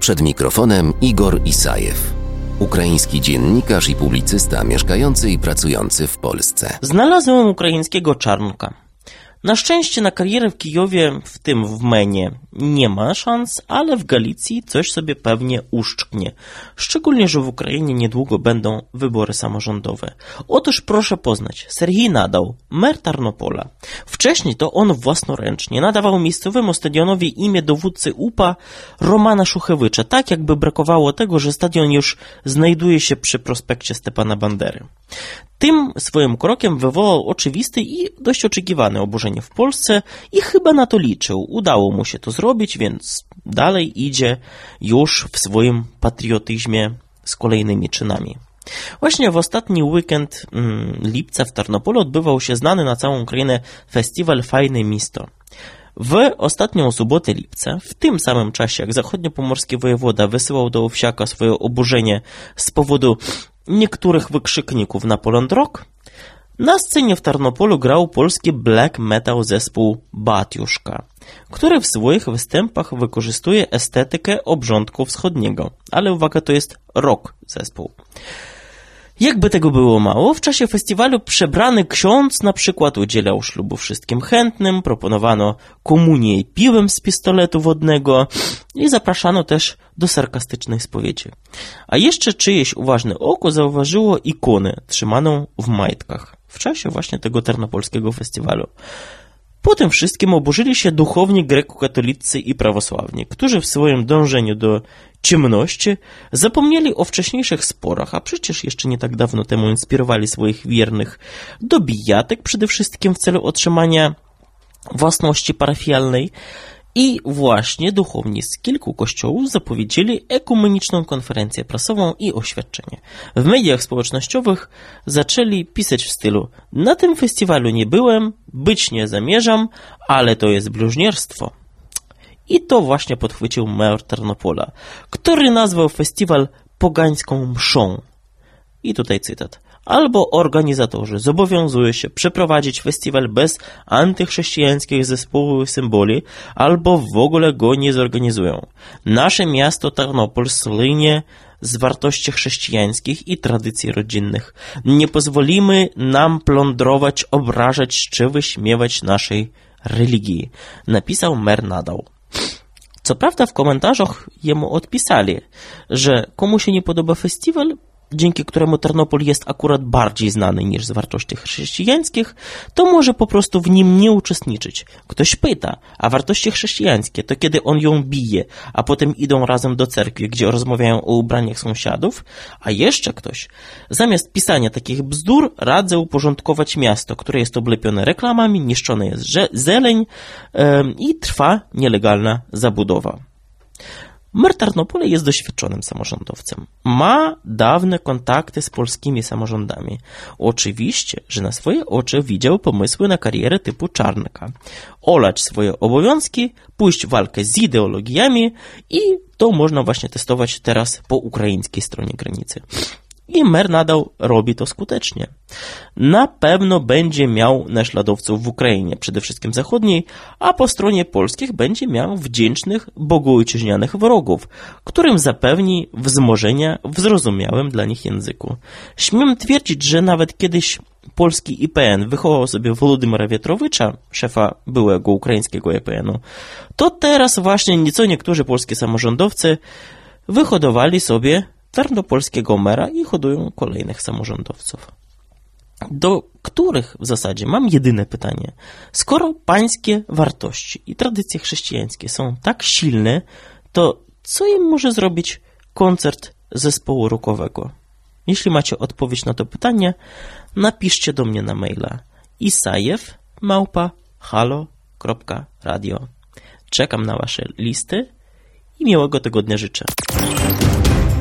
Przed mikrofonem Igor Isajew, ukraiński dziennikarz i publicysta mieszkający i pracujący w Polsce. Znalazłem ukraińskiego czarnka. Na szczęście na karierę w Kijowie, w tym w Menie, nie ma szans, ale w Galicji coś sobie pewnie uszczknie. Szczególnie, że w Ukrainie niedługo będą wybory samorządowe. Otóż proszę poznać, Serhii nadał, mer Tarnopola. Wcześniej to on własnoręcznie nadawał miejscowemu stadionowi imię dowódcy UPA Romana Szuchewycza, tak jakby brakowało tego, że stadion już znajduje się przy prospekcie Stepana Bandery. Tym swoim krokiem wywołał oczywisty i dość oczekiwane oburzenie w Polsce i chyba na to liczył. Udało mu się to zrobić, więc dalej idzie już w swoim patriotyzmie z kolejnymi czynami. Właśnie w ostatni weekend mm, lipca w Tarnopolu odbywał się znany na całą Ukrainę festiwal Fajne Misto. W ostatnią sobotę lipca, w tym samym czasie jak zachodniopomorski wojewoda wysyłał do Owsiaka swoje oburzenie z powodu niektórych wykrzykników na Poland Rock, na scenie w Tarnopolu grał polski black metal zespół Batiuszka, który w swoich występach wykorzystuje estetykę obrządku wschodniego. Ale uwaga, to jest rock zespół. Jakby tego było mało, w czasie festiwalu przebrany ksiądz na przykład udzielał ślubu wszystkim chętnym, proponowano komunię piłem z pistoletu wodnego i zapraszano też do sarkastycznej spowiedzi. A jeszcze czyjeś uważne oko zauważyło ikonę trzymaną w majtkach w czasie właśnie tego ternopolskiego festiwalu. Po tym wszystkim oburzyli się duchowni grekokatolicy i prawosławni, którzy w swoim dążeniu do ciemności zapomnieli o wcześniejszych sporach, a przecież jeszcze nie tak dawno temu inspirowali swoich wiernych do bijatek, przede wszystkim w celu otrzymania własności parafialnej, i właśnie duchowni z kilku kościołów zapowiedzieli ekumeniczną konferencję prasową i oświadczenie. W mediach społecznościowych zaczęli pisać w stylu na tym festiwalu nie byłem, być nie zamierzam, ale to jest bluźnierstwo. I to właśnie podchwycił mayor Tarnopola, który nazwał festiwal pogańską mszą. I tutaj cytat albo organizatorzy zobowiązują się przeprowadzić festiwal bez antychrześcijańskich zespołów i symboli, albo w ogóle go nie zorganizują. Nasze miasto Tarnopol słynie z wartości chrześcijańskich i tradycji rodzinnych. Nie pozwolimy nam plądrować, obrażać czy wyśmiewać naszej religii, napisał mer nadał. Co prawda w komentarzach jemu odpisali, że komu się nie podoba festiwal, dzięki któremu Tarnopol jest akurat bardziej znany niż z wartości chrześcijańskich, to może po prostu w nim nie uczestniczyć. Ktoś pyta, a wartości chrześcijańskie to kiedy on ją bije, a potem idą razem do cerkwi, gdzie rozmawiają o ubraniach sąsiadów, a jeszcze ktoś, zamiast pisania takich bzdur, radzę uporządkować miasto, które jest oblepione reklamami, niszczone jest zeleń yy, i trwa nielegalna zabudowa. Mer Tarnopole jest doświadczonym samorządowcem. Ma dawne kontakty z polskimi samorządami. Oczywiście, że na swoje oczy widział pomysły na karierę typu Czarnka. Olać swoje obowiązki, pójść w walkę z ideologiami i to można właśnie testować teraz po ukraińskiej stronie granicy i mer nadal robi to skutecznie. Na pewno będzie miał naśladowców w Ukrainie, przede wszystkim zachodniej, a po stronie polskich będzie miał wdzięcznych, bogoojczyźnianych wrogów, którym zapewni wzmożenia w zrozumiałym dla nich języku. Śmiem twierdzić, że nawet kiedyś polski IPN wychował sobie Wolodymyra Wietrowicza, szefa byłego ukraińskiego IPN-u, to teraz właśnie nieco niektórzy polskie samorządowcy wyhodowali sobie tarnopolskiego mera i hodują kolejnych samorządowców. Do których w zasadzie mam jedyne pytanie. Skoro pańskie wartości i tradycje chrześcijańskie są tak silne, to co im może zrobić koncert zespołu rockowego? Jeśli macie odpowiedź na to pytanie, napiszcie do mnie na maila isajew małpa halo.radio. Czekam na wasze listy i miłego tygodnia życzę.